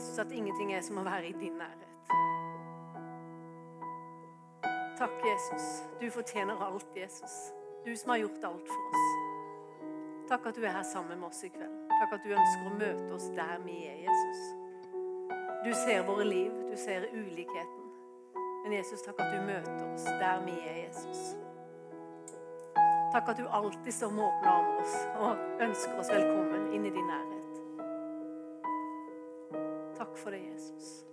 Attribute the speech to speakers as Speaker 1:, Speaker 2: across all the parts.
Speaker 1: Jesus, at ingenting er som å være i din nærhet. Takk, Jesus. Du fortjener alt, Jesus. Du som har gjort alt for oss. Takk at du er her sammen med oss i kveld. Takk at du ønsker å møte oss der vi er, Jesus. Du ser våre liv, du ser ulikheten. Men Jesus, takk at du møter oss der vi er, Jesus. Takk at du alltid står med åpne armer og ønsker oss velkommen inn i din nærhet. Takk for det, Jesus.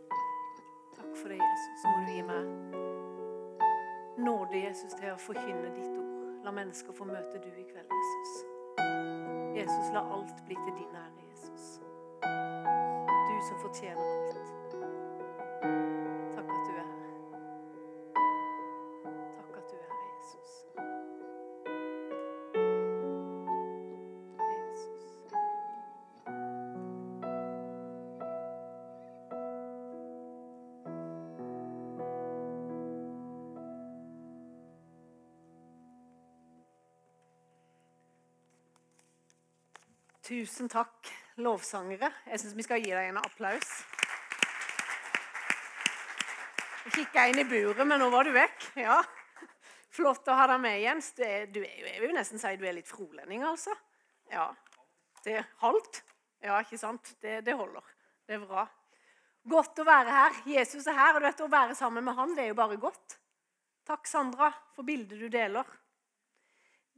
Speaker 1: Takk for det, Jesus. Må du gi meg nåde, Jesus, til å forkynne ditt ord. La mennesker få møte du i kveld, Jesus. Jesus, la alt bli til din ære, Jesus. Du som fortjener alt. Tusen takk, lovsangere. Jeg syns vi skal gi deg en applaus. Jeg kikka inn i buret, men nå var du vekk. Ja. Flott å ha deg med, Jens. Du er, du er, jeg vil nesten si du er litt frolending, altså. Ja. Det er halvt. Ja, ikke sant? Det, det holder. Det er bra. Godt å være her. Jesus er her, og du vet, å være sammen med han, det er jo bare godt. Takk, Sandra, for bildet du deler.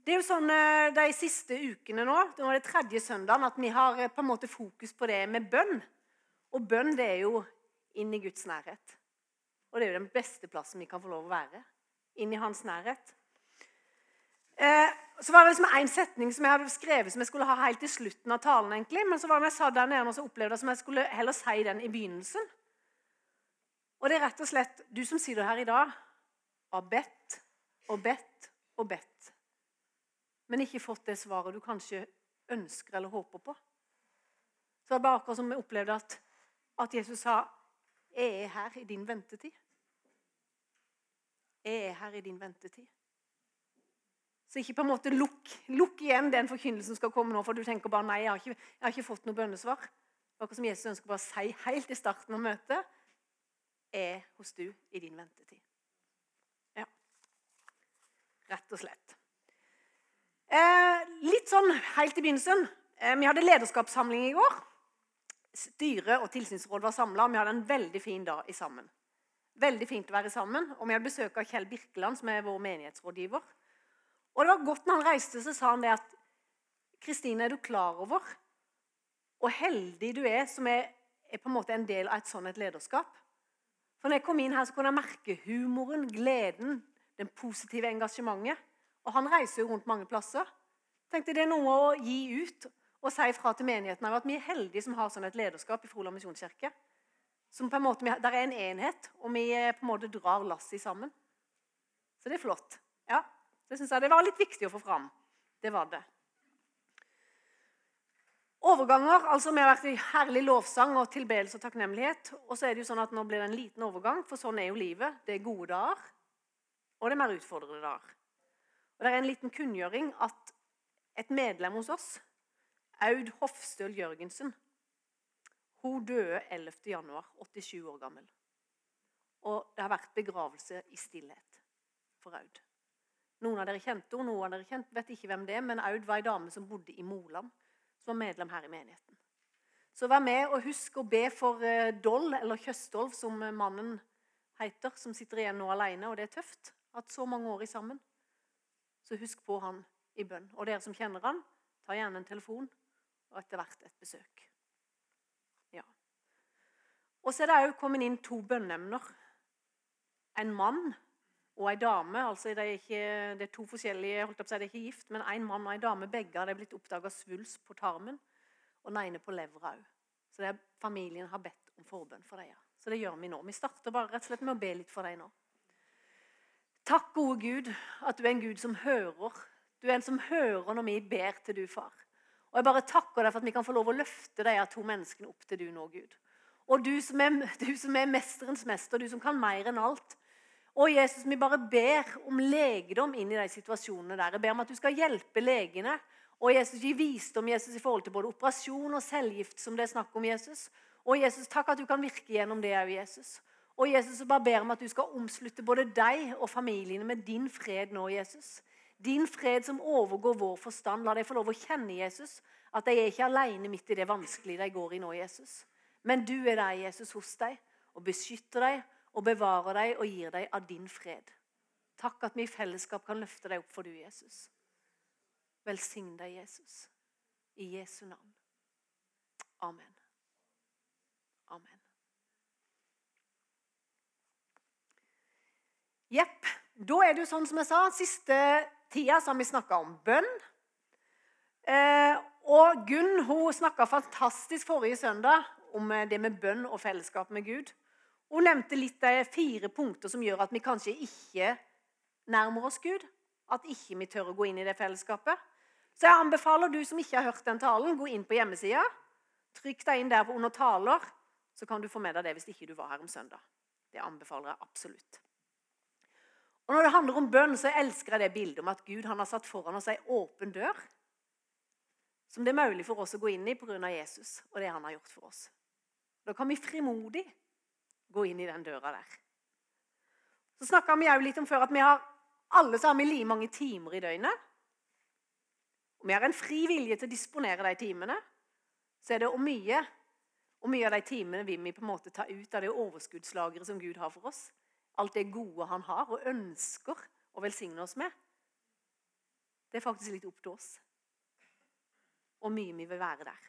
Speaker 1: Det er jo sånn eh, De siste ukene nå, nå er det tredje søndagen, at vi har eh, på en måte fokus på det med bønn. Og bønn det er jo inn i Guds nærhet. Og det er jo den beste plassen vi kan få lov å være. Inn i hans nærhet. Eh, så var det liksom en setning som jeg hadde skrevet som jeg skulle ha helt til slutten av talen. egentlig, Men så var det jeg sa der nede og så opplevde jeg som jeg skulle heller si den i begynnelsen. Og det er rett og slett du som sitter her i dag, har bedt og bedt og bedt men ikke fått det svaret du kanskje ønsker eller håper på. Så det bare akkurat som vi opplevde at, at Jesus sa Jeg er her i din ventetid. Jeg er her i din ventetid. Så ikke på en måte lukk, lukk igjen den forkynnelsen som skal komme nå, for du tenker bare nei, jeg har ikke, jeg har ikke fått noe bønnesvar. Akkurat som Jesus ønsker bare å si helt i starten av møtet er hos du i din ventetid. Ja. Rett og slett. Eh, litt sånn helt i begynnelsen. Eh, vi hadde lederskapssamling i går. Styre og tilsynsråd var samla. Vi hadde en veldig fin dag i sammen. Veldig fint å være sammen. Og vi hadde besøk av Kjell Birkeland, som er vår menighetsrådgiver. Og det var godt når han reiste, så sa han det at Kristine, er du klar over hvor heldig du er som er, er på en måte en del av et sånt lederskap? For når jeg kom inn her, så kunne jeg merke humoren, gleden, den positive engasjementet. Og han reiser jo rundt mange plasser. Tenkte Det er noe å gi ut og si fra til menigheten av at vi er heldige som har sånn et lederskap i Froland misjonskirke. Som på en måte, Der er en enhet, og vi eh, på en måte drar lasset sammen. Så det er flott. Ja, Det syns jeg det var litt viktig å få fram. Det var det. Overganger. altså Vi har vært i herlig lovsang og tilbedelse og takknemlighet. Og så er det jo sånn at nå blir det en liten overgang, for sånn er jo livet. Det er gode dager, og det er mer utfordrende dager. Og Det er en liten kunngjøring at et medlem hos oss, Aud Hofstøl Jørgensen, hun døde 11. januar, 87 år gammel. Og det har vært begravelse i stillhet for Aud. Noen av dere kjente henne, noen av dere kjente, vet ikke hvem det er, men Aud var ei dame som bodde i Moland, som var medlem her i menigheten. Så vær med og husk å be for eh, Doll, eller Kjøstolv, som eh, mannen heter, som sitter igjen nå alene. Og det er tøft at så mange år i sammen. Så husk på han i bønn. Og dere som kjenner han, ta gjerne en telefon og etter hvert et besøk. Ja. Og så er det òg kommet inn to bønneemner. En mann og ei dame. altså Det er, ikke, det er to forskjellige, holdt opp, det er ikke gift, men en mann og en dame. Begge har blitt oppdaga svulst på tarmen, og den ene på levra òg. Så er, familien har bedt om forbønn for dem. Så det gjør vi nå. Vi starter bare rett og slett med å be litt for dem nå. Takk, gode Gud, at du er en Gud som hører. Du er en som hører når vi ber til du, far. Og Jeg bare takker deg for at vi kan få lov å løfte de to menneskene opp til du nå, Gud. Og du som, er, du som er mesterens mester, du som kan mer enn alt. Og Jesus, vi bare ber om legedom inn i de situasjonene der. Jeg ber om at du skal hjelpe legene. Og Jesus, gi visdom Jesus, i forhold til både operasjon og cellegift, som det er snakk om Jesus. Og Jesus, takk at du kan virke gjennom det òg, Jesus. Og Jesus, jeg bare ber om at du skal omslutte både deg og familiene med din fred nå, Jesus. Din fred som overgår vår forstand. La deg få lov å kjenne, Jesus, at de er ikke alene midt i det vanskelige de går i nå, Jesus. Men du er der, Jesus, hos deg og beskytter deg og bevarer deg og gir deg av din fred. Takk at vi i fellesskap kan løfte deg opp for du, Jesus. Velsign deg, Jesus. I Jesu navn. Amen. Jepp. Da er det jo sånn som jeg sa, siste tida så har vi snakka om bønn. Eh, og Gunn hun snakka fantastisk forrige søndag om eh, det med bønn og fellesskap med Gud. Hun nevnte litt de fire punkter som gjør at vi kanskje ikke nærmer oss Gud. At ikke vi tør å gå inn i det fellesskapet. Så jeg anbefaler du som ikke har hørt den talen, gå inn på hjemmesida. Trykk deg inn der under taler, så kan du få med deg det hvis ikke du var her om søndag. Det anbefaler jeg absolutt. Og Når det handler om bønn, så elsker jeg det bildet om at Gud har satt foran oss ei åpen dør som det er mulig for oss å gå inn i pga. Jesus og det han har gjort for oss. Da kan vi frimodig gå inn i den døra der. Så snakka vi òg litt om før at vi har alle sammen like mange timer i døgnet. Og vi har en fri vilje til å disponere de timene. Så er det hvor mye, mye av de timene vil vi på en måte ta ut av det overskuddslageret som Gud har for oss alt det gode han har og ønsker å velsigne oss med, det er faktisk litt opp til oss. Og mye vi vil være der.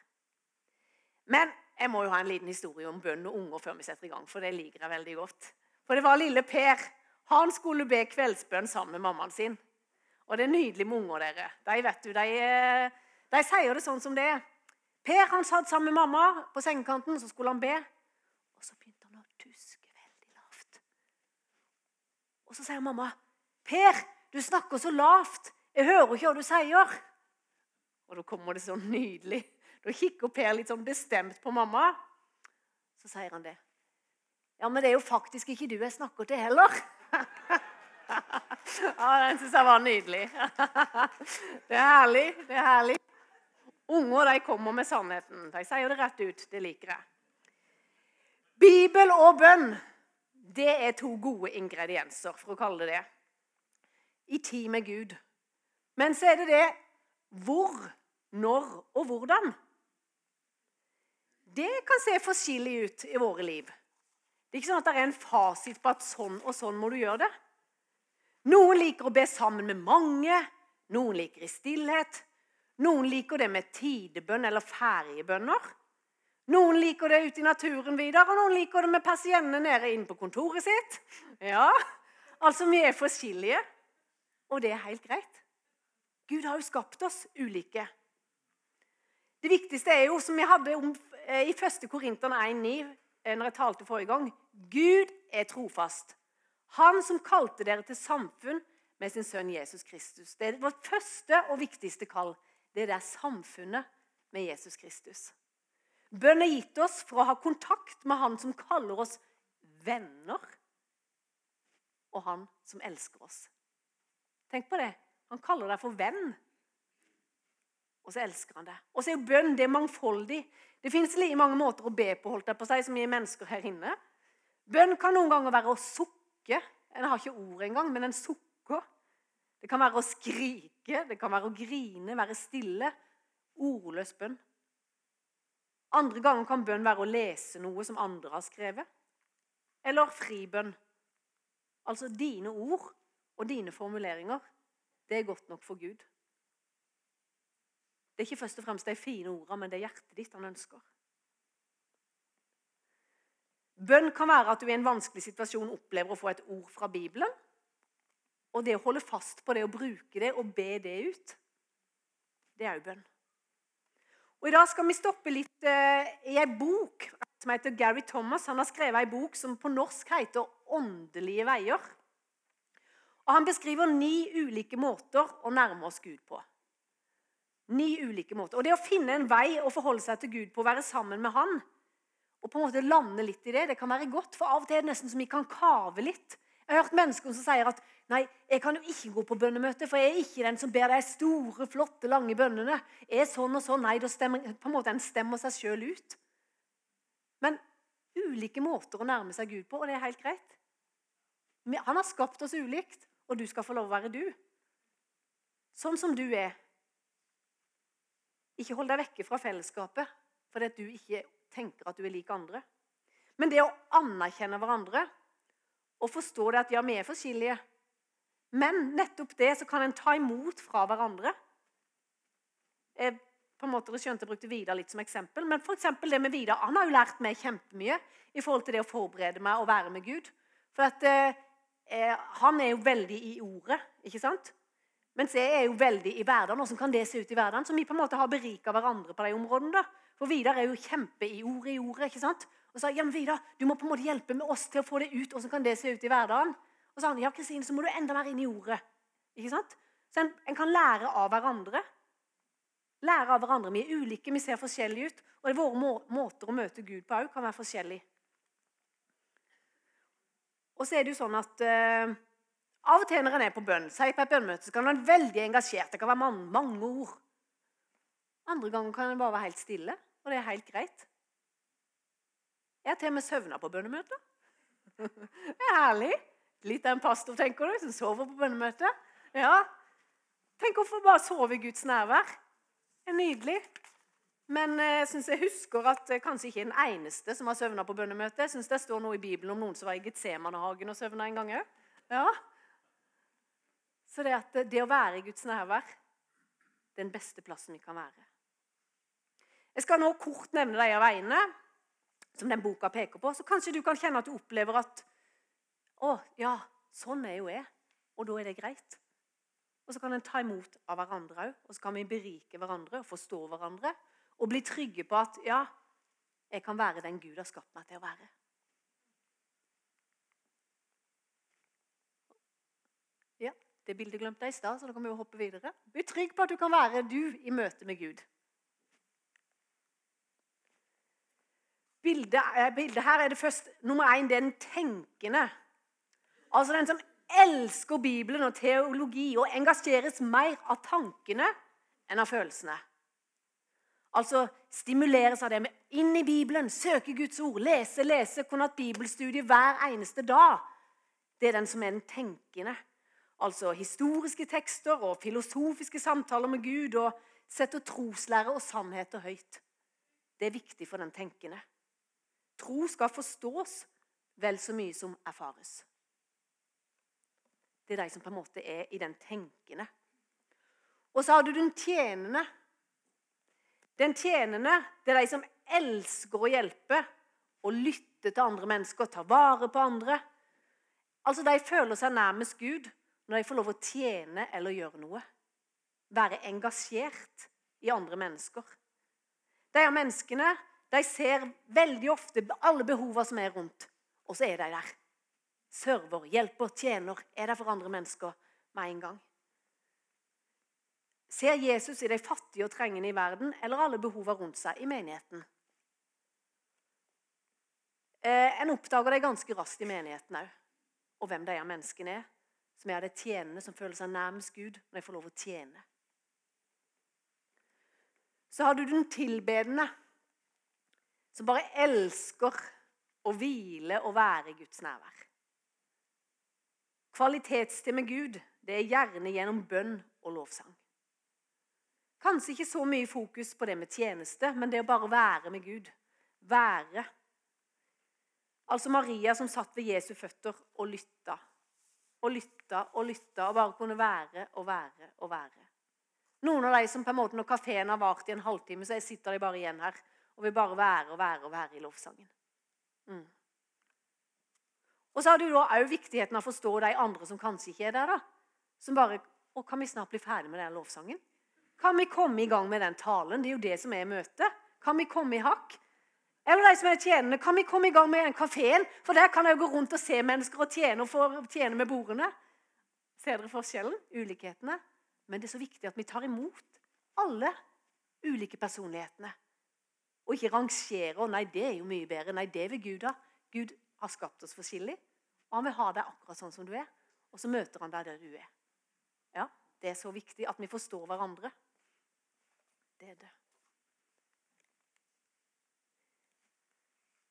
Speaker 1: Men jeg må jo ha en liten historie om bønn og unger før vi setter i gang. For det liker jeg veldig godt. For det var lille Per. Han skulle be kveldsbønn sammen med mammaen sin. Og det er nydelig med unger, dere. De vet du, de, de sier det sånn som det er. Per han satt sammen med mamma på sengekanten, så skulle han be. Og så begynte han å tuske. Og så sier mamma, 'Per, du snakker så lavt. Jeg hører ikke hva du sier.' Og da kommer det så nydelig. Da kikker Per litt sånn bestemt på mamma. Så sier han det. 'Ja, men det er jo faktisk ikke du jeg snakker til heller.' ja, Den syns jeg var nydelig. det er herlig. Det er herlig. Unger de kommer med sannheten. De sier det rett ut. Det liker jeg. Bibel og bønn det er to gode ingredienser, for å kalle det det, i tid med Gud. Men så er det det hvor, når og hvordan. Det kan se forskjellig ut i våre liv. Det er ikke sånn at det er en fasit på at sånn og sånn må du gjøre det. Noen liker å be sammen med mange, noen liker i stillhet. Noen liker det med tidebønn eller feriebønner. Noen liker det ute i naturen videre, og noen liker det med persiennene nede inne på kontoret sitt. Ja, altså Vi er forskjellige, og det er helt greit. Gud har jo skapt oss ulike. Det viktigste er jo, som vi hadde om, eh, i 1. Korinterne 1,9, eh, når jeg talte forrige gang Gud er trofast. Han som kalte dere til samfunn med sin sønn Jesus Kristus. Det er vårt første og viktigste kall. Det er det samfunnet med Jesus Kristus. Bønn er gitt oss for å ha kontakt med Han som kaller oss venner, og Han som elsker oss. Tenk på det. Han kaller deg for venn, og så elsker han deg. Og så er jo bønn det er mangfoldig. Det fins mange måter å be på holdt jeg på seg, som vi er mennesker her inne. Bønn kan noen ganger være å sukke. En har ikke ord engang, men en sukker. Det kan være å skrike, det kan være å grine, være stille. Ordløs bønn. Andre ganger kan bønn være å lese noe som andre har skrevet. Eller fribønn. Altså dine ord og dine formuleringer. Det er godt nok for Gud. Det er ikke først og fremst de fine ordene, men det er hjertet ditt han ønsker. Bønn kan være at du i en vanskelig situasjon opplever å få et ord fra Bibelen. Og det å holde fast på det og bruke det og be det ut, det er òg bønn. Og I dag skal vi stoppe litt eh, i ei bok som heter Gary Thomas. Han har skrevet ei bok som på norsk heter 'Åndelige veier'. Og Han beskriver ni ulike måter å nærme oss Gud på. Ni ulike måter. Og Det å finne en vei å forholde seg til Gud på, være sammen med Han, og på en måte lande litt i det, det kan være godt. For av og til er det nesten som vi kan kave litt. Jeg har hørt mennesker som sier at Nei, jeg kan jo ikke gå på bønnemøte, for jeg er ikke den som ber de store, flotte, lange bønnene. Er sånn og sånn. Nei, da stemmer på en måte en stemmer seg sjøl ut. Men ulike måter å nærme seg Gud på, og det er helt greit. Han har skapt oss ulikt, og du skal få lov å være du. Sånn som du er. Ikke hold deg vekke fra fellesskapet fordi du ikke tenker at du er lik andre. Men det å anerkjenne hverandre og forstå det at ja, vi er forskjellige Men nettopp det så kan en ta imot fra hverandre. Jeg på en måte skjønte jeg brukte Vidar litt som eksempel. Men for det med Vidar, han har jo lært meg kjempemye i forhold til det å forberede meg og være med Gud. For at, eh, eh han er jo veldig i ordet, ikke sant? Mens jeg er jo veldig i hverdagen. Hvordan kan det se ut i hverdagen? Så vi på en måte har berika hverandre på de områdene. da. For Vidar er jo kjempe i ordet i ordet. ikke sant? Og sa ja, men Vidar, du må på en måte hjelpe med oss til å få det ut. Hvordan kan det se ut i hverdagen? Og sa han ja, Kristine, så må du enda mer inn i ordet. Ikke sant? Så en, en kan lære av hverandre. Lære av hverandre. Vi er ulike, vi ser forskjellige ut. Og våre må måter å møte Gud på òg kan være forskjellige. Og så er det jo sånn at uh, av og til når en er på bønn, sier på et bønnmøte, så kan en være veldig engasjert. Det kan være mange, mange ord. Andre ganger kan en bare være helt stille, og det er helt greit. Jeg har til og med søvna på bønnemøter. Det er herlig. Litt av en pastor, tenker du, som sover på bønnemøtet. Ja. Tenk å få bare sove i Guds nærvær. Det er nydelig. Men eh, jeg synes jeg husker at kanskje ikke den eneste som har søvna på bønnemøte. Jeg synes det står noe i Bibelen om noen som var i Getsemanehagen og søvna en gang òg. Ja. Så det, at det å være i Guds nærvær den beste plassen vi kan være. Jeg skal nå kort nevne de veiene som den boka peker på. Så kanskje du kan kjenne at du opplever at Å, ja, sånn er jo jeg. Og da er det greit. Og så kan en ta imot av hverandre òg. Og så kan vi berike hverandre og forstå hverandre. Og bli trygge på at ja, jeg kan være den Gud har skapt meg til å være. Ja, Det bildet glemte jeg i stad, så da kan vi jo hoppe videre. Bli trygg på at du kan være du i møte med Gud. Bildet, eh, bildet her er det først nummer én den tenkende. Altså den som elsker Bibelen og teologi og engasjeres mer av tankene enn av følelsene. Altså stimuleres av det med inn i Bibelen, søke Guds ord, lese, lese, kunne hatt bibelstudie hver eneste dag. Det er den som er den tenkende altså historiske tekster og filosofiske samtaler med Gud og setter troslære og sannheter høyt. Det er viktig for den tenkende. Tro skal forstås vel så mye som erfares. Det er de som på en måte er i den tenkende. Og så har du den tjenende. Den tjenende det er de som elsker å hjelpe og lytte til andre mennesker, ta vare på andre. Altså De føler seg nærmest Gud når de får lov å tjene eller gjøre noe. Være engasjert i andre mennesker. De menneskene de ser veldig ofte alle behovene som er rundt, og så er de der. Server, hjelper, tjener, er der for andre mennesker med en gang. Ser Jesus i de fattige og trengende i verden eller alle behovene rundt seg i menigheten? Eh, en oppdager det ganske raskt i menigheten òg, og hvem de menneskene er som er det tjenende, som føler seg nærmest Gud når de får lov å tjene. Så har du den tilbedende, som bare elsker å hvile og være i Guds nærvær. Kvalitetstid med Gud det er gjerne gjennom bønn og lovsang. Kanskje ikke så mye fokus på det med tjeneste, men det å bare være med Gud. Være. Altså Maria som satt ved Jesu føtter og lytta og lytta og lytta og bare kunne være og være og være. Noen av de som på en måte Når kafeen har vart i en halvtime, så sitter de bare igjen her og vil bare være og være og være i lovsangen. Mm. Og så har du da òg viktigheten av å forstå de andre som kanskje ikke er der. da. Som bare Å, kan vi snart bli ferdig med den lovsangen? Kan vi komme i gang med den talen? Det er jo det som er møtet. Kan vi komme i hakk? Eller de som er tjenende. Kan vi komme i gang med den kafeen? For der kan jeg jo gå rundt og se mennesker og tjene, og få tjene med bordene. Ser dere forskjellen? Ulikhetene? Men det er så viktig at vi tar imot alle ulike personlighetene. Og ikke rangere. 'Nei, det er jo mye bedre.' Nei, det vil Gud ha. Gud har skapt oss forskjellig, og han vil ha deg akkurat sånn som du er. Og så møter han deg der du er. Ja, Det er så viktig at vi forstår hverandre. Det er det.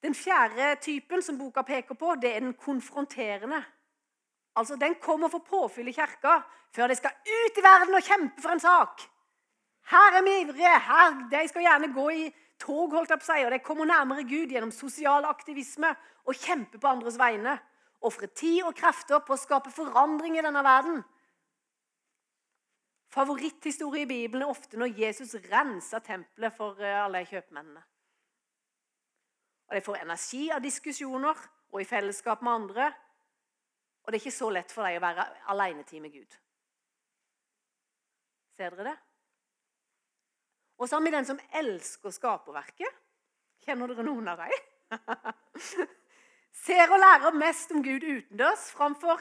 Speaker 1: Den fjerde typen som boka peker på, det er den konfronterende. Altså, Den kommer for påfyll i kirka før de skal ut i verden og kjempe for en sak. Her er vi ivrige. Her, de skal gjerne gå i tog, holdt jeg på seg, og de kommer nærmere Gud gjennom sosial aktivisme og kjemper på andres vegne. Ofre tid og krefter på å skape forandring i denne verden. Favoritthistorie i Bibelen er ofte når Jesus renser tempelet for eh, alle kjøpmennene. Og De får energi av diskusjoner og i fellesskap med andre. Og det er ikke så lett for dem å være alenetid med Gud. Ser dere det? Og så har vi den som elsker skaperverket. Kjenner dere noen av dem? Ser og lærer mest om Gud utendørs framfor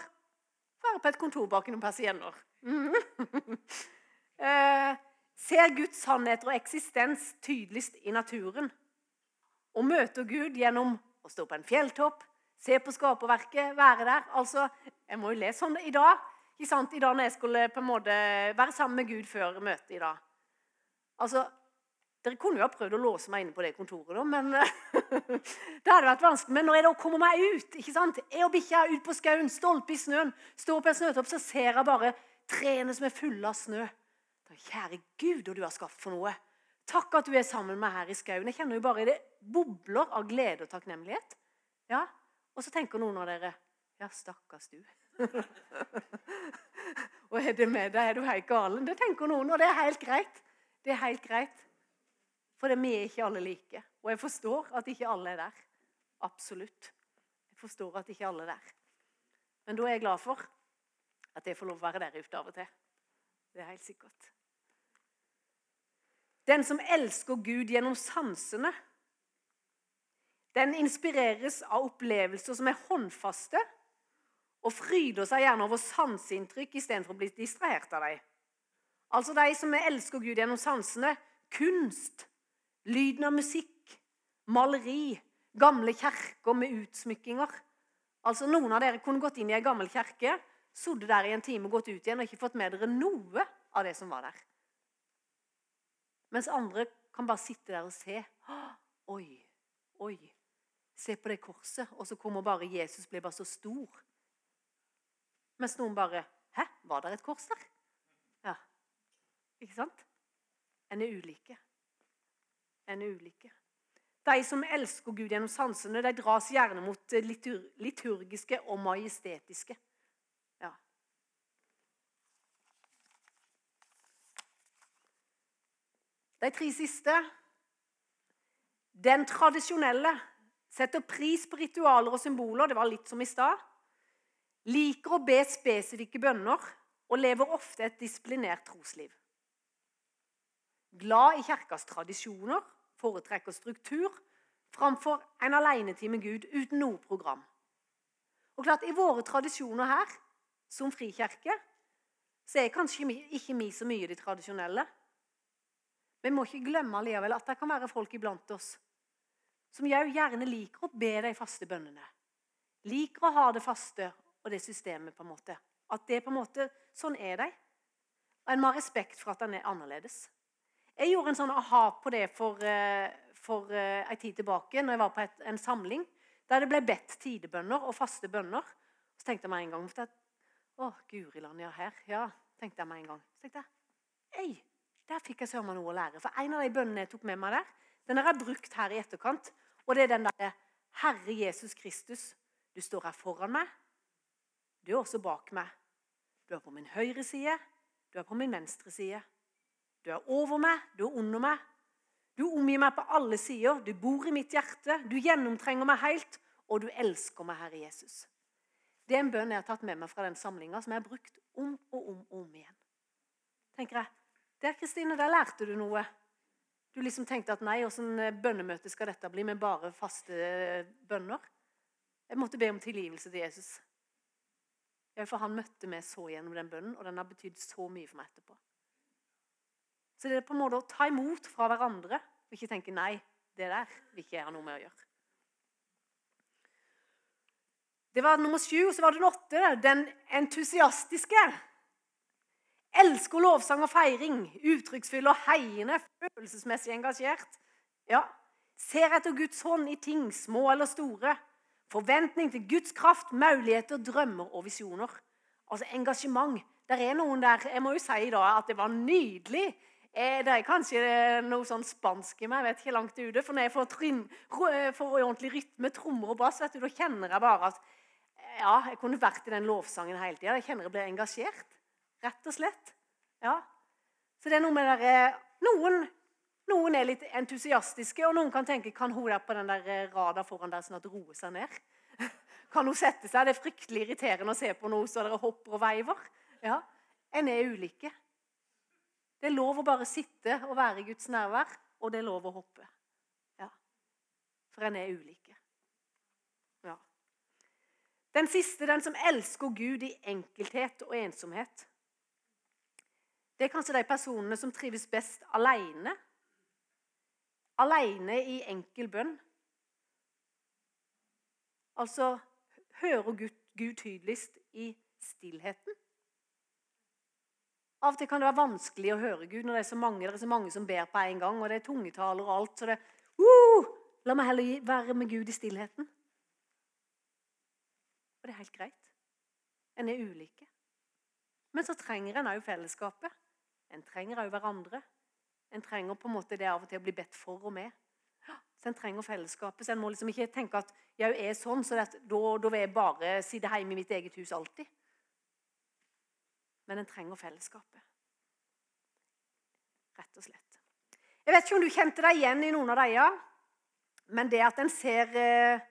Speaker 1: være på et kontor bak noen persienner. Eh, ser Guds sannheter og eksistens tydeligst i naturen. Og møter Gud gjennom å stå på en fjelltopp, se på skaperverket, være der. Altså, Jeg må jo lese sånn i dag. I dag når jeg skulle på en måte være sammen med Gud før møtet i dag. Altså, dere kunne jo ha prøvd å låse meg inne på det kontoret, da, men det hadde vært vanskelig. Men når jeg da kommer meg ut ikke sant? Jeg og bikkja ut på skauen, stolpe i snøen, står på en snøtopp, så ser jeg bare trærne som er fulle av snø. Da, kjære Gud, og du har skapt for noe. Takk at du er sammen med meg her i skauen. Jeg kjenner jo bare det bobler av glede og takknemlighet. Ja, Og så tenker noen av dere Ja, stakkars du. og er det med deg? Er du helt galen? Det tenker noen, og det er helt greit. Det er helt greit. For vi er ikke alle like. Og jeg forstår at ikke alle er der. Absolutt. Jeg forstår at ikke alle er der. Men da er jeg glad for at jeg får lov å være der ute av og til. Det er helt sikkert. Den som elsker Gud gjennom sansene, den inspireres av opplevelser som er håndfaste, og fryder seg gjerne over sanseinntrykk istedenfor å bli distrahert av dem. Altså de som elsker Gud gjennom sansene. Kunst, Lyden av musikk, maleri, gamle kjerker med utsmykkinger. Altså Noen av dere kunne gått inn i ei gammel kjerke, sittet der i en time og gått ut igjen og ikke fått med dere noe av det som var der. Mens andre kan bare sitte der og se. Oi, oi. Se på det korset. Og så kommer bare Jesus blir bare så stor. Mens noen bare Hæ, var det et kors der? Ja. Ikke sant? En er ulike enn ulike. De som elsker Gud gjennom sansene, de dras gjerne mot det liturgiske og majestetiske. Ja. De tre siste Den tradisjonelle setter pris på ritualer og symboler. Det var litt som i stad. Liker å be spesifikke bønner og lever ofte et disiplinert trosliv. Glad i kirkas tradisjoner foretrekker struktur framfor en alenetid med Gud uten noe program. Og klart, I våre tradisjoner her, som frikirke, så er kanskje ikke vi så mye de tradisjonelle. Vi må ikke glemme alligevel at det kan være folk iblant oss som jeg gjerne liker å be de faste bønnene. Liker å ha det faste og det systemet. på en måte. At det på en måte, Sånn er de. Og en må ha respekt for at den er annerledes. Jeg gjorde en sånn aha på det for, eh, for eh, en tid tilbake, når jeg var på et, en samling der det ble bedt tidebønner og faste bønner. Så tenkte jeg meg en gang at, Å, Guriland, ja, her. Ja, tenkte jeg meg en gang. Så tenkte jeg, Ei, der fikk jeg søren noe å lære. For en av de bønnene jeg tok med meg der, den har jeg brukt her i etterkant. Og det er den der Herre Jesus Kristus, du står her foran meg. Du er også bak meg. Du er på min høyre side, du er på min venstre side. Du er over meg, du er under meg. Du omgir meg på alle sider. Du bor i mitt hjerte. Du gjennomtrenger meg helt, og du elsker meg, Herre Jesus. Det er en bønn jeg har tatt med meg fra den samlinga, som jeg har brukt om og om og om igjen. Tenker jeg, Der Kristine, der lærte du noe. Du liksom tenkte at nei, åssen bønnemøte skal dette bli med bare faste bønner? Jeg måtte be om tilgivelse til Jesus. For han møtte meg så gjennom den bønnen, og den har betydd så mye for meg etterpå. Så det er på en måte å ta imot fra hverandre og ikke tenke nei, det der vil ikke jeg ha noe med å gjøre. Det var nummer sju, og så var det den åtte. Den entusiastiske. Elsker lovsang og feiring. Uttrykksfull og heiende. Følelsesmessig engasjert. Ja, Ser etter Guds hånd i ting, små eller store. Forventning til Guds kraft, muligheter, drømmer og visjoner. Altså engasjement. Der er noen der Jeg må jo si da at det var nydelig. Eh, det er kanskje noe sånn spansk i meg. jeg vet ikke langt ute, For når jeg får, trinn, eh, får ordentlig rytme, trommer og bass, vet du, da kjenner jeg bare at ja, jeg kunne vært i den lovsangen hele tida. Jeg kjenner jeg blir engasjert. Rett og slett. Ja. Så det er noe med der, noen, noen er litt entusiastiske, og noen kan tenke kan hun der på den der eh, rada foran der Sånn at roer seg ned? Kan hun sette seg? Det er fryktelig irriterende å se på noe så dere hopper og veiver. Ja, En er ulike. Det er lov å bare sitte og være i Guds nærvær, og det er lov å hoppe. Ja. For en er ulike. Ja. Den siste, den som elsker Gud i enkelthet og ensomhet. Det er kanskje de personene som trives best alene. Alene i enkel bønn. Altså hører Gud, Gud tydeligst i stillheten. Av og til kan det være vanskelig å høre Gud når det er så mange, det er så mange som ber på en gang. og det er tungetaler og alt, så det, uh, La meg heller være med Gud i stillheten. Og det er helt greit. En er ulike. Men så trenger en òg fellesskapet. En trenger òg hverandre. En trenger på en måte det av og til å bli bedt for og med. Så En trenger fellesskapet. Så en må liksom ikke tenke at jeg er sånn, så da, da vil jeg bare sitte hjemme i mitt eget hus alltid. Men en trenger fellesskapet. Rett og slett. Jeg vet ikke om du kjente deg igjen i noen av dem, men det at en ser eh,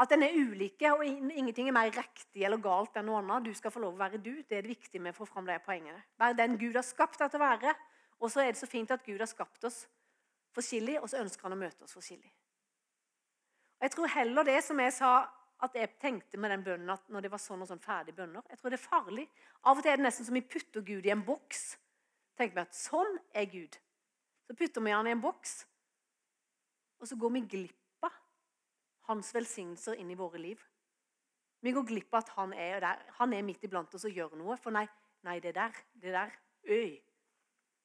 Speaker 1: at en er ulike, og ingenting er mer riktig eller galt enn noe annet. Du skal få lov å være du. Det er det viktige med å få fram det poengene. Være den Gud har skapt deg til å være. Og så er det så fint at Gud har skapt oss forskjellig, og så ønsker han å møte oss forskjellig. Jeg tror heller det som jeg sa at jeg tenkte med den bønnen at når det var sånn og sånn ferdige bønner Jeg tror det er farlig. Av og til er det nesten som vi putter Gud i en boks. Tenker vi at sånn er Gud. Så putter vi han i en boks, og så går vi glipp hans velsignelser inn i våre liv. Vi går glipp av at han er der. Han er midt iblant oss og gjør noe. For nei, nei, det der, det der Øy.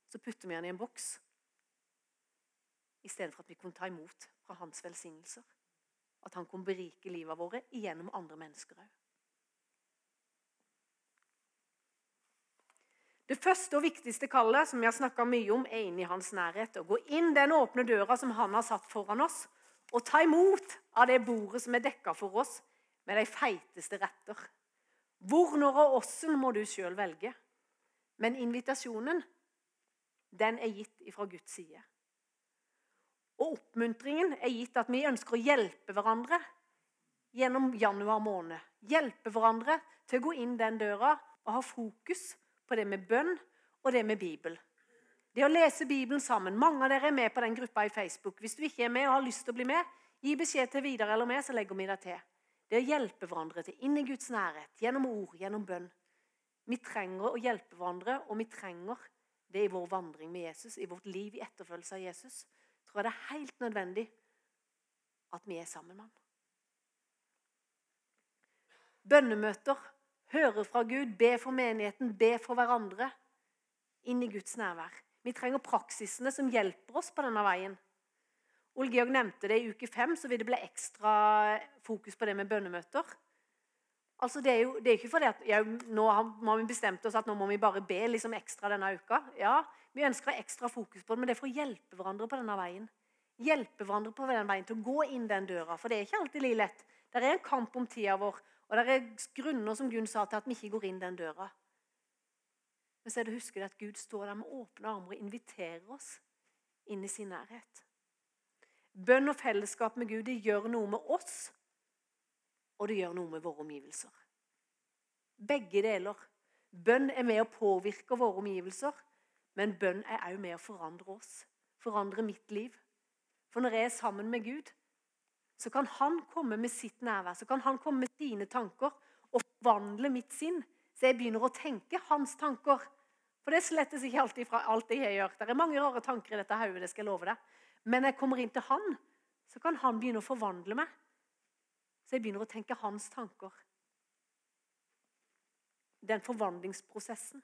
Speaker 1: Så putter vi han i en boks. I stedet for at vi kunne ta imot fra hans velsignelser. At han kunne berike livet våre gjennom andre mennesker òg. Det første og viktigste kallet som jeg har mye om, er inn i hans nærhet. Å gå inn den åpne døra som han har satt foran oss, og ta imot av det bordet som er dekka for oss med de feiteste retter. Hvor, når og åssen må du sjøl velge. Men invitasjonen, den er gitt fra Guds side. Og oppmuntringen er gitt at vi ønsker å hjelpe hverandre gjennom januar måned. Hjelpe hverandre til å gå inn den døra og ha fokus på det med bønn og det med Bibel. Det å lese Bibelen sammen. Mange av dere er med på den gruppa i Facebook. Hvis du ikke er med og har lyst til å bli med, gi beskjed til Vidar eller meg, så legger vi deg til. Det å hjelpe hverandre til inn i Guds nærhet, gjennom ord, gjennom bønn. Vi trenger å hjelpe hverandre, og vi trenger det i vår vandring med Jesus, i vårt liv i etterfølgelse av Jesus. Tror jeg det er helt nødvendig at vi er sammen med ham. Bønnemøter, høre fra Gud, be for menigheten, be for hverandre. Inn i Guds nærvær. Vi trenger praksisene som hjelper oss på denne veien. Ole Georg nevnte det i uke fem, så vil det bli ekstra fokus på det med bønnemøter. Altså, det, er jo, det er ikke fordi at ja, nå har vi bestemt oss at nå må vi bare be liksom ekstra denne uka. Ja, Vi ønsker ekstra fokus på det, men det er for å hjelpe hverandre på denne veien. Hjelpe hverandre på den veien til å gå inn den døra. For det er ikke alltid like lett. Det er en kamp om tida vår, og det er grunner som Gunn sa til at vi ikke går inn den døra. Men så er det å huske at Gud står der med åpne armer og inviterer oss inn i sin nærhet. Bønn og fellesskap med Gud det gjør noe med oss, og det gjør noe med våre omgivelser. Begge deler. Bønn er med å påvirke våre omgivelser, men bønn er òg med å forandre oss. Forandre mitt liv. For når jeg er sammen med Gud, så kan han komme med sitt nærvær, så kan han komme med sine tanker og forvandle mitt sinn så jeg begynner å tenke hans tanker. For det slettes ikke alltid fra alt jeg gjør. Det er mange rare tanker i dette hodet. det skal jeg love deg. Men når jeg kommer inn til han, så kan han begynne å forvandle meg. Så jeg begynner å tenke hans tanker. Den forvandlingsprosessen.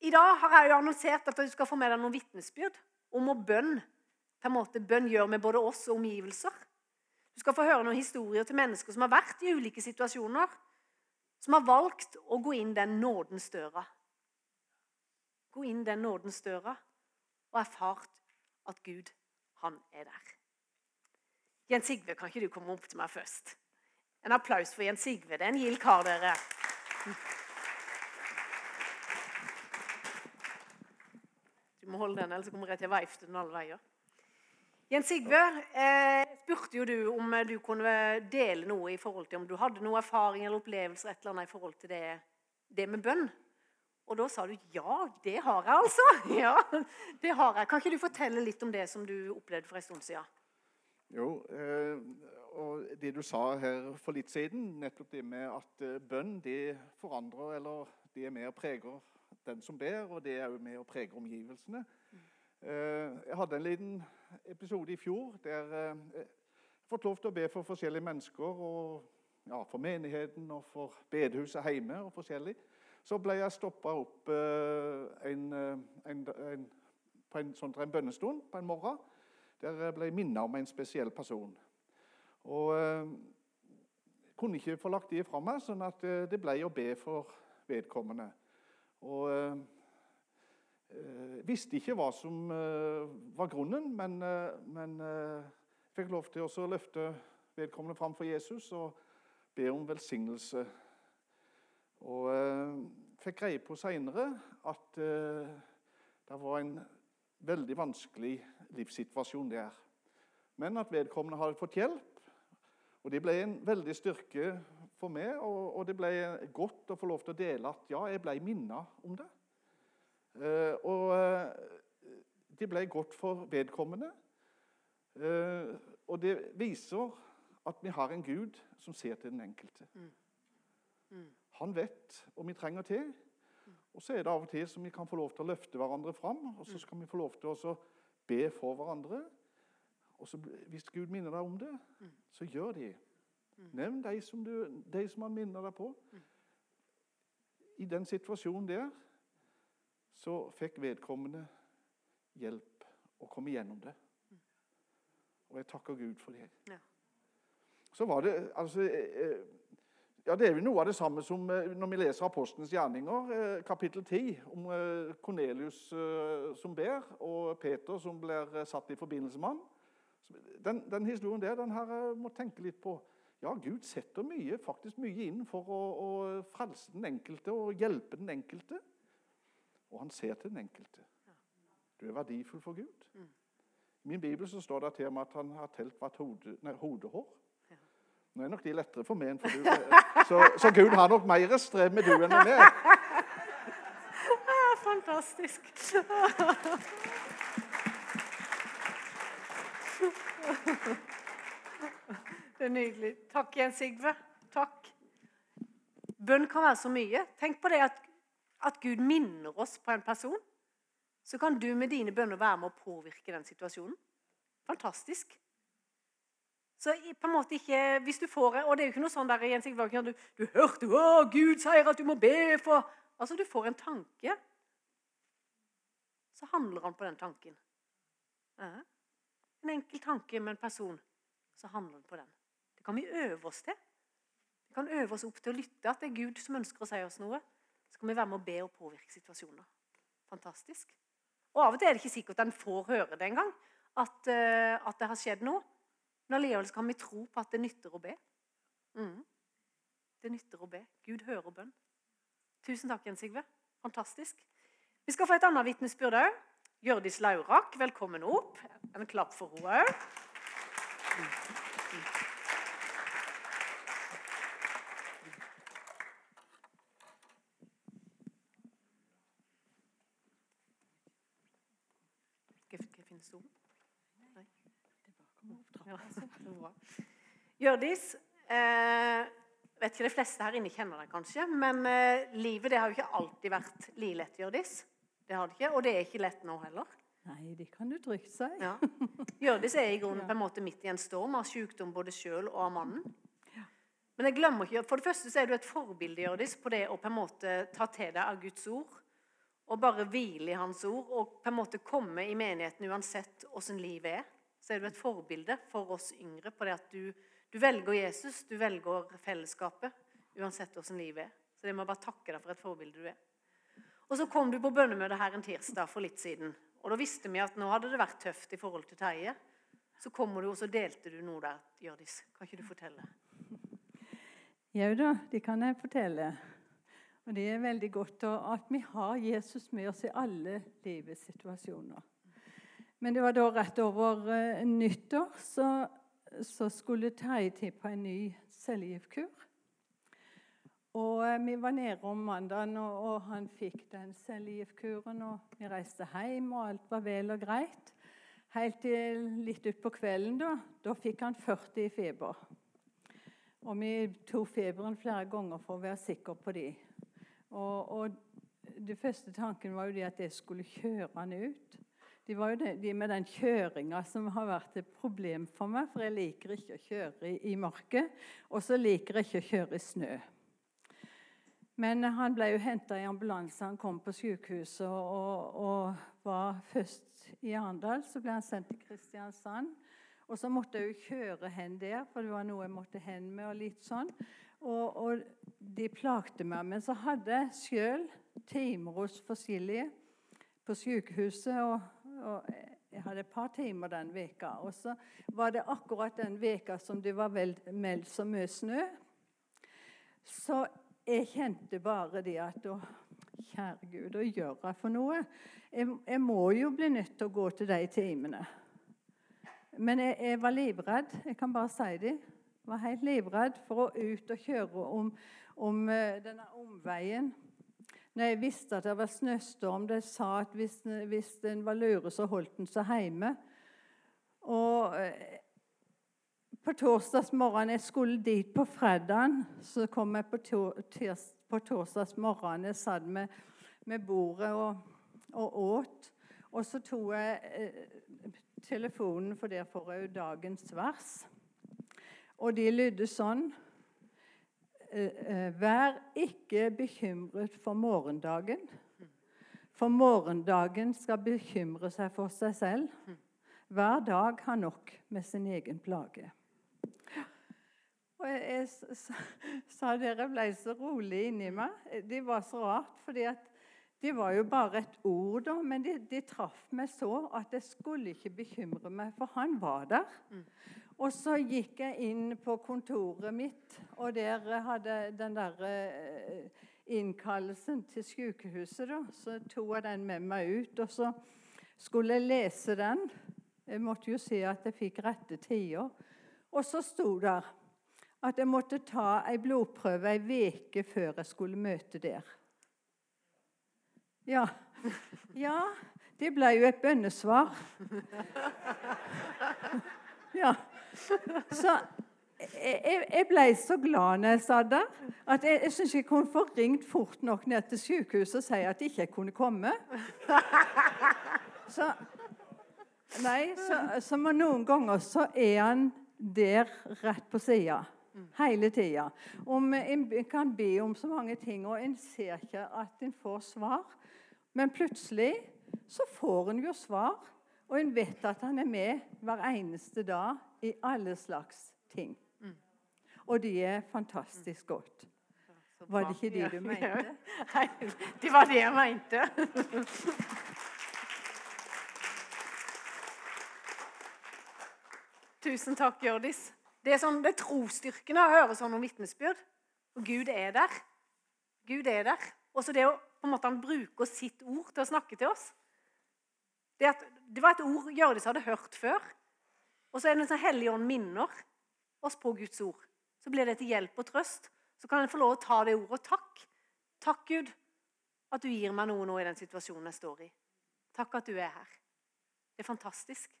Speaker 1: I dag har jeg jo annonsert at du skal få med deg noen vitnesbyrd om å bønn på en måte bønn gjør med både oss og omgivelser. Du skal få høre noen historier til mennesker som har vært i ulike situasjoner, som har valgt å gå inn den nådens døra. Gå inn den nådens døra og erfart at Gud, han er der. Jens Sigve, kan ikke du komme opp til meg først? En applaus for Jens Sigve. Det er en gild kar, dere. Du må holde den, ellers kommer jeg til å veifte den alle veier. Jens Sigve, eh, spurte jo du om du kunne dele noe i forhold til om du hadde noe erfaring eller opplevelser et eller annet i forhold til det, det med bønn. Og da sa du ja, det har jeg altså. Ja, det har jeg. Kan ikke du fortelle litt om det som du opplevde for en stund siden?
Speaker 2: Jo, eh, og det du sa her for litt siden, nettopp det med at eh, bønn det forandrer, eller det er med og preger den som ber, og det er òg med og preger omgivelsene. Eh, jeg hadde en liten episode i fjor der jeg fått lov til å be for forskjellige mennesker. og ja, For menigheten og for bedehuset hjemme og forskjellig. Så ble jeg stoppa opp en, en, en, på en, sånn, en bønnestund på en morgen. Der ble jeg minnet om en spesiell person. Og jeg kunne ikke få lagt det fra meg, sånn at det ble å be for vedkommende. Og eh, visste ikke hva som eh, var grunnen, men, eh, men eh, fikk lov til å løfte vedkommende fram for Jesus og be om velsignelse. Og eh, fikk greie på seinere at eh, det var en veldig vanskelig livssituasjon der. Men at vedkommende hadde fått hjelp. Og Det ble en veldig styrke for meg, og, det ble godt å få lov til å dele at ja, jeg ble minnet om det. Eh, og eh, det ble godt for vedkommende. Eh, og det viser at vi har en Gud som ser til den enkelte. Mm. Mm. Han vet hva vi trenger til. Og så er det av og til som vi kan få lov til å løfte hverandre fram. Og så skal vi få lov til å be for hverandre. Og så, hvis Gud minner deg om det, så gjør de. Nevn de som, du, de som han minner deg på. I den situasjonen der så fikk vedkommende hjelp å komme gjennom det. Og jeg takker Gud for det. Ja. Så var det altså, eh, ja, Det er jo noe av det samme som eh, når vi leser Apostelens gjerninger, eh, kapittel 10, om Kornelius som ber, og Peter som blir satt i forbindelse med ham. Den, den historien der den her må tenke litt på. Ja, Gud setter mye, faktisk mye inn for å, å frelse den enkelte og hjelpe den enkelte. Og han ser til den enkelte. Du er verdifull for Gud. I min bibel så står det til og med at han har telt hvert hode, nei, hodehår. Nå er nok de lettere for meg enn for du. Så, så Gud har nok mer strev med du enn med meg.
Speaker 1: Fantastisk. Det er nydelig. Takk, Jens Sigve. Takk. Bønn kan være så mye. Tenk på det at, at Gud minner oss på en person. Så kan du med dine bønner være med å påvirke den situasjonen. Fantastisk. Så på en måte ikke, hvis du får, og det er jo ikke noe sånn der, Jens Sigve, du, du hørte å, Gud sier at du må be for Altså, Du får en tanke, så handler han på den tanken. En enkel tanke med en person, så handler han på den Det kan vi øve oss til. Vi kan øve oss opp til å lytte at det er Gud som ønsker å si oss noe. Så kan vi være med å be og påvirke situasjoner. Fantastisk. Og Av og til er det ikke sikkert at en får høre det engang, at, uh, at det har skjedd noe. Men allikevel kan vi tro på at det nytter å be. Mm. Det nytter å be. Gud hører bønn. Tusen takk, Jens Sigve. Fantastisk. Vi skal få et annet vitnesbyrd òg. Hjørdis Laurak, velkommen opp. En klapp for henne òg. Hjørdis eh, vet ikke De fleste her inne kjenner deg kanskje, men eh, livet det har jo ikke alltid vært like lett, Hjørdis. Det har det ikke, Og det er ikke lett nå heller.
Speaker 3: Nei, det kan du trygt si.
Speaker 1: Ja. Hjørdis er i grunnen på en måte midt i en storm av sykdom både sjøl og av mannen. Men jeg glemmer ikke, for det første så er du et forbilde Hjørdis, på det å på en måte ta til deg av Guds ord. Og bare hvile i Hans ord og på en måte komme i menigheten uansett åssen livet er. Så er du et forbilde for oss yngre på det at du, du velger Jesus, du velger fellesskapet, uansett hvordan livet er. Så det må jeg bare takke deg for et forbilde du er. Og så kom du på bønnemøte her en tirsdag for litt siden. Og da visste vi at nå hadde det vært tøft i forhold til Terje. Så kommer du, og så delte du noe der. Hjørdis, kan ikke du fortelle?
Speaker 3: Jau da, det kan jeg fortelle. Og det er veldig godt at vi har Jesus med oss i alle livets situasjoner. Men det var da rett over uh, nyttår så, så skulle Terje til på en ny cellegiftkur. Og uh, Vi var nede om mandagen, og, og han fikk den cellegiftkuren. Og vi reiste hjem, og alt var vel og greit. Helt til litt utpå kvelden, da, da fikk han 40 i feber. Og vi tok feberen flere ganger for å være sikre på det. Og, og det første tanken var jo det at jeg skulle kjøre han ut. Det var jo det, de med den kjøringa som har vært et problem for meg. For jeg liker ikke å kjøre i, i mørket, og så liker jeg ikke å kjøre i snø. Men han ble jo henta i ambulanse. Han kom på sykehuset og, og var først i Arendal. Så ble han sendt til Kristiansand. Og så måtte jeg jo kjøre hen der, for det var noe jeg måtte hen med. og litt sånn. Og, og de plagte meg. Men så hadde jeg sjøl timer hos forskjellige på sykehuset. og og jeg hadde et par timer den veka. Og så var det akkurat den veka som det var meldt så mye snø. Så jeg kjente bare det at å, Kjære Gud, hva gjør jeg for noe? Jeg, jeg, må jo bli nødt til å gå til de timene. Men jeg, jeg var livredd. Jeg kan bare si det. Jeg var helt livredd for å ut og kjøre om, om uh, denne omveien når jeg visste at det var snøstorm. De sa at hvis, hvis den var lure, så holdt den seg hjemme. Og eh, på torsdagsmorgenen Jeg skulle dit på fredagen. Så kom jeg på, tirs, på torsdagsmorgenen. Jeg satt med, med bordet og, og, åt. Og så tok jeg eh, telefonen, for der får jeg jo dagens vers. Og de lydde sånn vær ikke bekymret for morgendagen. For morgendagen skal bekymre seg for seg selv. Hver dag har nok med sin egen plage. Og jeg, sa dere ble så rolig inni meg. Det var så rart, fordi det var jo bare et ord, da, men det, de traff meg så at jeg skulle ikke bekymre meg, for han var der. Og så gikk jeg inn på kontoret mitt, og der hadde den der eh, innkallelsen til sykehuset. da, Så tok jeg den med meg ut, og så skulle jeg lese den. Jeg måtte jo si at jeg fikk rette tider. Og så sto det at jeg måtte ta ei blodprøve ei uke før jeg skulle møte der. Ja. ja, det ble jo et bønnesvar. Ja. Så jeg, jeg ble så glad når jeg satt der, at jeg, jeg syns jeg kunne få ringt fort nok ned til sykehuset og si at jeg ikke kunne komme. Så, nei, så, så noen ganger så er han der rett på sida. Hele tida. En kan be om så mange ting, og en ser ikke at en får svar. Men plutselig så får en jo svar. Og hun vet at han er med hver eneste dag i alle slags ting. Mm. Og det er fantastisk godt. Var det ikke det du mente?
Speaker 1: Nei, det var det jeg mente. Tusen takk, Hjørdis. Det er, sånn, det er trosstyrkende å høre sånn om vitnesbyrd. Og Gud er der. Gud er der. Og så det å på en måte han bruker sitt ord til å snakke til oss. Det, at, det var et ord Hjørdis hadde hørt før. Og så er det en sånn Helligånd minner oss på Guds ord. Så blir det til hjelp og trøst. Så kan en få lov å ta det ordet. Takk. Takk, Gud, at du gir meg noe nå i den situasjonen jeg står i. Takk at du er her. Det er fantastisk.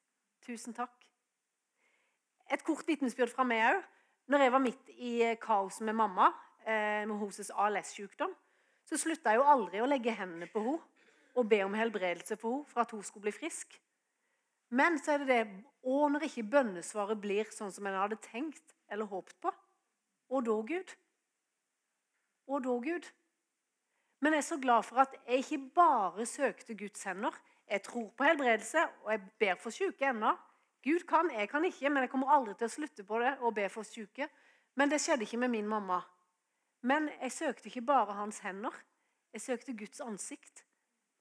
Speaker 1: Tusen takk. Et kort vitnesbyrd fra meg òg. Når jeg var midt i kaos med mamma eh, med hennes ALS-sykdom, så slutta jeg jo aldri å legge hendene på henne og be om helbredelse for henne for at hun skulle bli frisk. Men så er det det Og når ikke bønnesvaret blir sånn som en hadde tenkt eller håpet på. Og da, Gud? Og da, Gud? Men jeg er så glad for at jeg ikke bare søkte Guds hender. Jeg tror på helbredelse, og jeg ber for syke ennå. Gud kan, jeg kan ikke, men jeg kommer aldri til å slutte på det og be for syke. Men det skjedde ikke med min mamma. Men jeg søkte ikke bare hans hender. Jeg søkte Guds ansikt.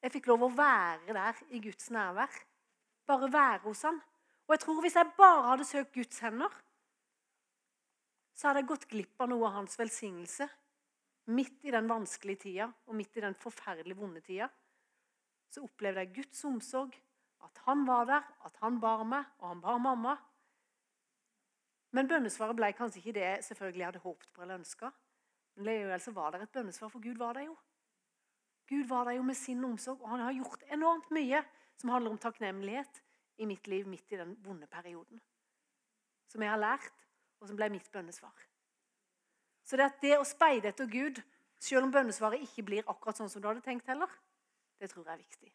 Speaker 1: Jeg fikk lov å være der i Guds nærvær. Bare være hos han. Og jeg tror hvis jeg bare hadde søkt Guds hender, så hadde jeg gått glipp av noe av hans velsignelse. Midt i den vanskelige tida og midt i den forferdelig vonde tida så opplevde jeg Guds omsorg. At han var der, at han bar meg, og han bar mamma. Men bønnesvaret ble kanskje ikke det jeg hadde håpet på eller ønska. Men likevel var det et bønnesvar, for Gud var der jo. Gud var der jo med sin omsorg, og han har gjort enormt mye som handler om takknemlighet i mitt liv midt i den vonde perioden. Som jeg har lært, og som ble mitt bønnesvar. Så det, det å speide etter Gud, selv om bønnesvaret ikke blir akkurat sånn som du hadde tenkt heller, det tror jeg er viktig.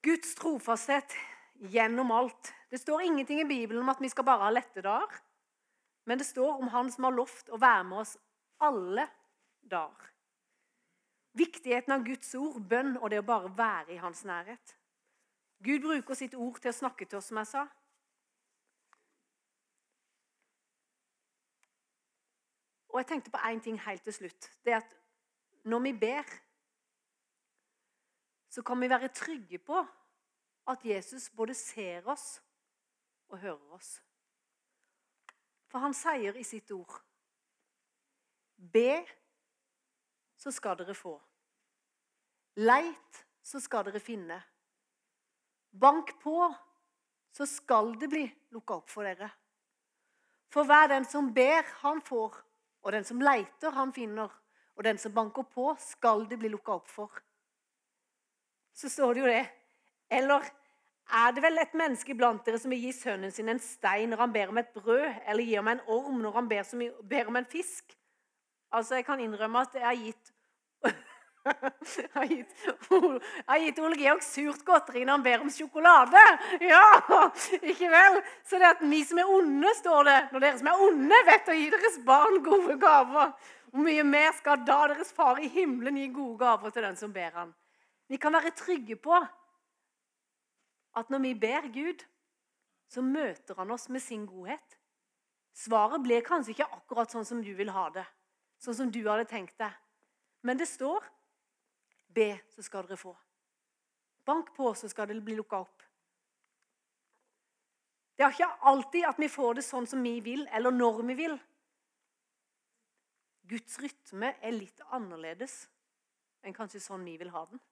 Speaker 1: Guds trofasthet gjennom alt. Det står ingenting i Bibelen om at vi skal bare ha lette dager. Men det står om Han som har lovt å være med oss alle dager. Viktigheten av Guds ord, bønn og det å bare være i hans nærhet. Gud bruker sitt ord til å snakke til oss, som jeg sa. Og jeg tenkte på én ting helt til slutt. Det er at når vi ber, så kan vi være trygge på at Jesus både ser oss og hører oss. For han sier i sitt ord Be, så skal dere få. Leit, så skal dere finne. Bank på, så skal det bli lukka opp for dere. For hver den som ber, han får. Og den som leiter, han finner. Og den som banker på, skal det bli lukka opp for. Så står det jo det. Eller er det vel et menneske blant dere som vil gi sønnen sin en stein når han ber om et brød, eller gir ham en orm når han ber, om en fisk? Altså, Jeg kan innrømme at jeg har gitt jeg har gitt, gitt Ole Georg surt godteri når han ber om sjokolade. Ja, ikke vel? Så det at vi som er onde, står det Når dere som er onde, vet å gi deres barn gode gaver, hvor mye mer skal da deres far i himmelen gi gode gaver til den som ber han? Vi kan være trygge på at når vi ber Gud, så møter han oss med sin godhet. Svaret blir kanskje ikke akkurat sånn som du vil ha det, sånn som du hadde tenkt deg. Men det står Be, så skal dere få. Bank på, så skal det bli lukka opp. Det er ikke alltid at vi får det sånn som vi vil, eller når vi vil. Guds rytme er litt annerledes enn kanskje sånn vi vil ha den.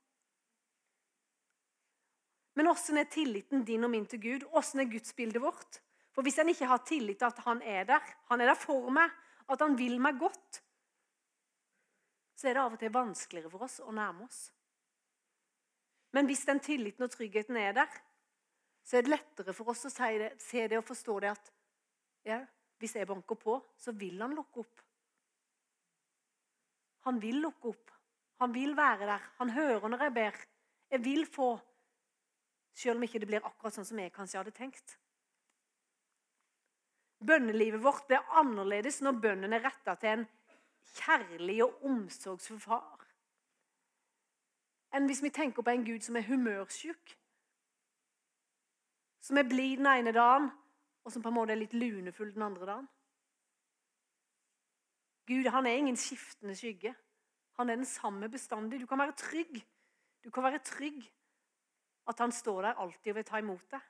Speaker 1: Men åssen er tilliten din og min til Gud? Åssen er gudsbildet vårt? For Hvis en ikke har tillit til at han er der, han er der for meg, at han vil meg godt, så er det av og til vanskeligere for oss å nærme oss. Men hvis den tilliten og tryggheten er der, så er det lettere for oss å det, se det og forstå det at ja, hvis jeg banker på, så vil han lukke opp. Han vil lukke opp. Han vil være der. Han hører når jeg ber. Jeg vil få. Selv om ikke det blir akkurat sånn som jeg kanskje hadde tenkt. Bønnelivet vårt blir annerledes når bønnen er retta til en kjærlig og omsorgsfull far. Enn hvis vi tenker på en Gud som er humørsjuk. Som er blid den ene dagen, og som på en måte er litt lunefull den andre dagen. Gud han er ingen skiftende skygge. Han er den samme bestandig. Du kan være trygg. Du kan være trygg at han står der alltid og vil ta imot deg.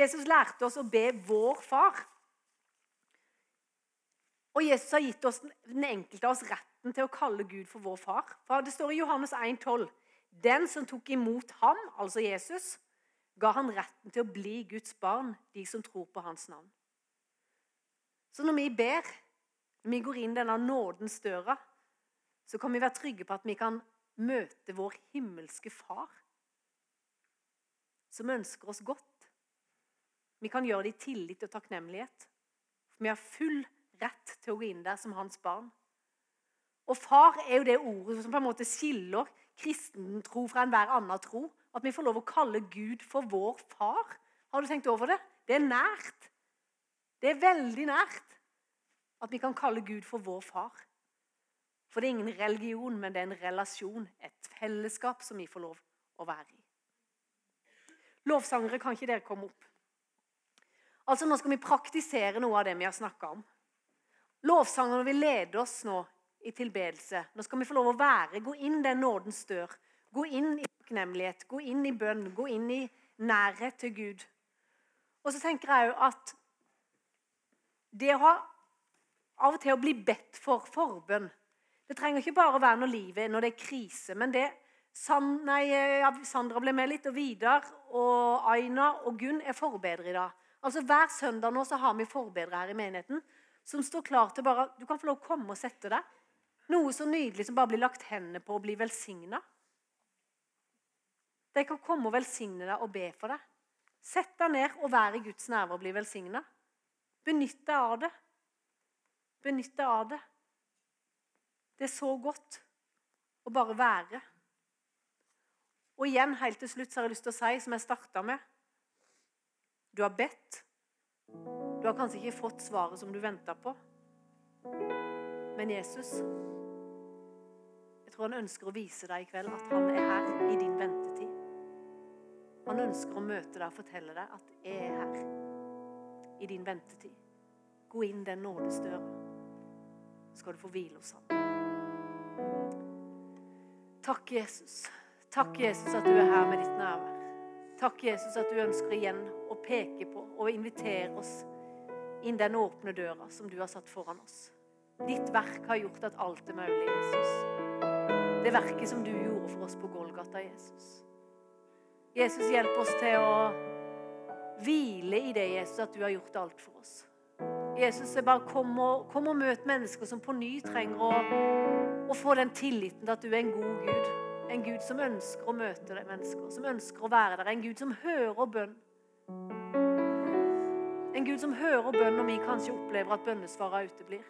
Speaker 1: Jesus lærte oss å be vår far. Og Jesus har gitt oss den enkelte av oss retten til å kalle Gud for vår far. For Det står i Johannes 1,12.: Den som tok imot ham, altså Jesus, ga han retten til å bli Guds barn, de som tror på hans navn. Så når vi ber, når vi går inn denne nådens døra, så kan vi være trygge på at vi kan møte vår himmelske far som ønsker oss godt. Vi kan gjøre det i tillit og takknemlighet. For Vi har full rett til å gå inn der som hans barn. Og far er jo det ordet som på en måte skiller kristen tro fra enhver annen tro. At vi får lov å kalle Gud for vår far. Har du tenkt over det? Det er nært. Det er veldig nært at vi kan kalle Gud for vår far. For det er ingen religion, men det er en relasjon, et fellesskap som vi får lov å være i. Lovsangere, kan ikke dere komme opp? Altså, Nå skal vi praktisere noe av det vi har snakka om. Lovsangerne vil lede oss nå i tilbedelse. Nå skal vi få lov å være, gå inn den nådens dør. Gå inn i takknemlighet, gå inn i bønn, gå inn i nærhet til Gud. Og så tenker jeg òg at det å ha av og til å bli bedt for forbønn Det trenger ikke bare å være når livet når det er krise. men det San, nei, Sandra ble med litt, og Vidar og Aina og Gunn er forbedere i dag. Altså Hver søndag nå så har vi forbedere her i menigheten som står klar til bare Du kan få lov å komme og sette deg. Noe så nydelig som bare blir lagt hendene på og blir velsigna. De kan komme og velsigne deg og be for deg. Sett deg ned og vær i Guds nærvær og bli velsigna. Benytt deg av det. Benytt deg av det. Det er så godt å bare være. Og igjen, helt til slutt, så har jeg lyst til å si, som jeg starta med Du har bedt. Du har kanskje ikke fått svaret som du venta på. Men Jesus Jeg tror han ønsker å vise deg i kveld at han er her i din ventetid. Han ønsker å møte deg og fortelle deg at 'jeg er her i din ventetid'. Gå inn den nådesdøra, så skal du få hvile hos ham. Takk, Jesus. Takk, Jesus, at du er her med ditt nærvær. Takk, Jesus, at du ønsker igjen å peke på og invitere oss inn den åpne døra som du har satt foran oss. Ditt verk har gjort at alt er mulig, Jesus. Det verket som du gjorde for oss på Golgata, Jesus. Jesus, hjelp oss til å hvile i det, Jesus, at du har gjort alt for oss. Jesus, bare kom og, kom og møt mennesker som på ny trenger å, å, få den tilliten til at du er en god Gud. En Gud som ønsker å møte deg mennesker, som ønsker å være der. En Gud som hører bønn. En Gud som hører bønn min, kanskje opplever at bønnesvaret uteblir.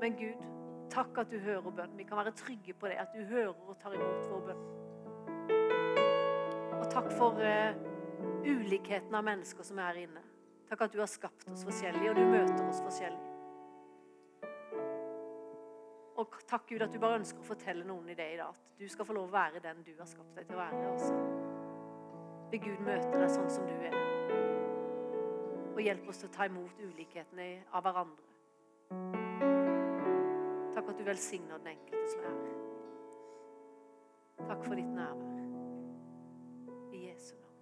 Speaker 1: Men Gud, takk at du hører bønn. Vi kan være trygge på det, at du hører og tar imot vår bønn. Og takk for uh, ulikheten av mennesker som er her inne. Takk at du har skapt oss forskjellig, og du møter oss forskjellig. Og takk Gud at du bare ønsker å fortelle noen i det i dag. At du skal få lov å være den du har skapt deg til å være. Også. Vil Gud møte deg sånn som du er. Og hjelp oss til å ta imot ulikhetene av hverandre. Takk at du velsigner den enkelte som er her. Takk for ditt nærvær. I Jesu navn.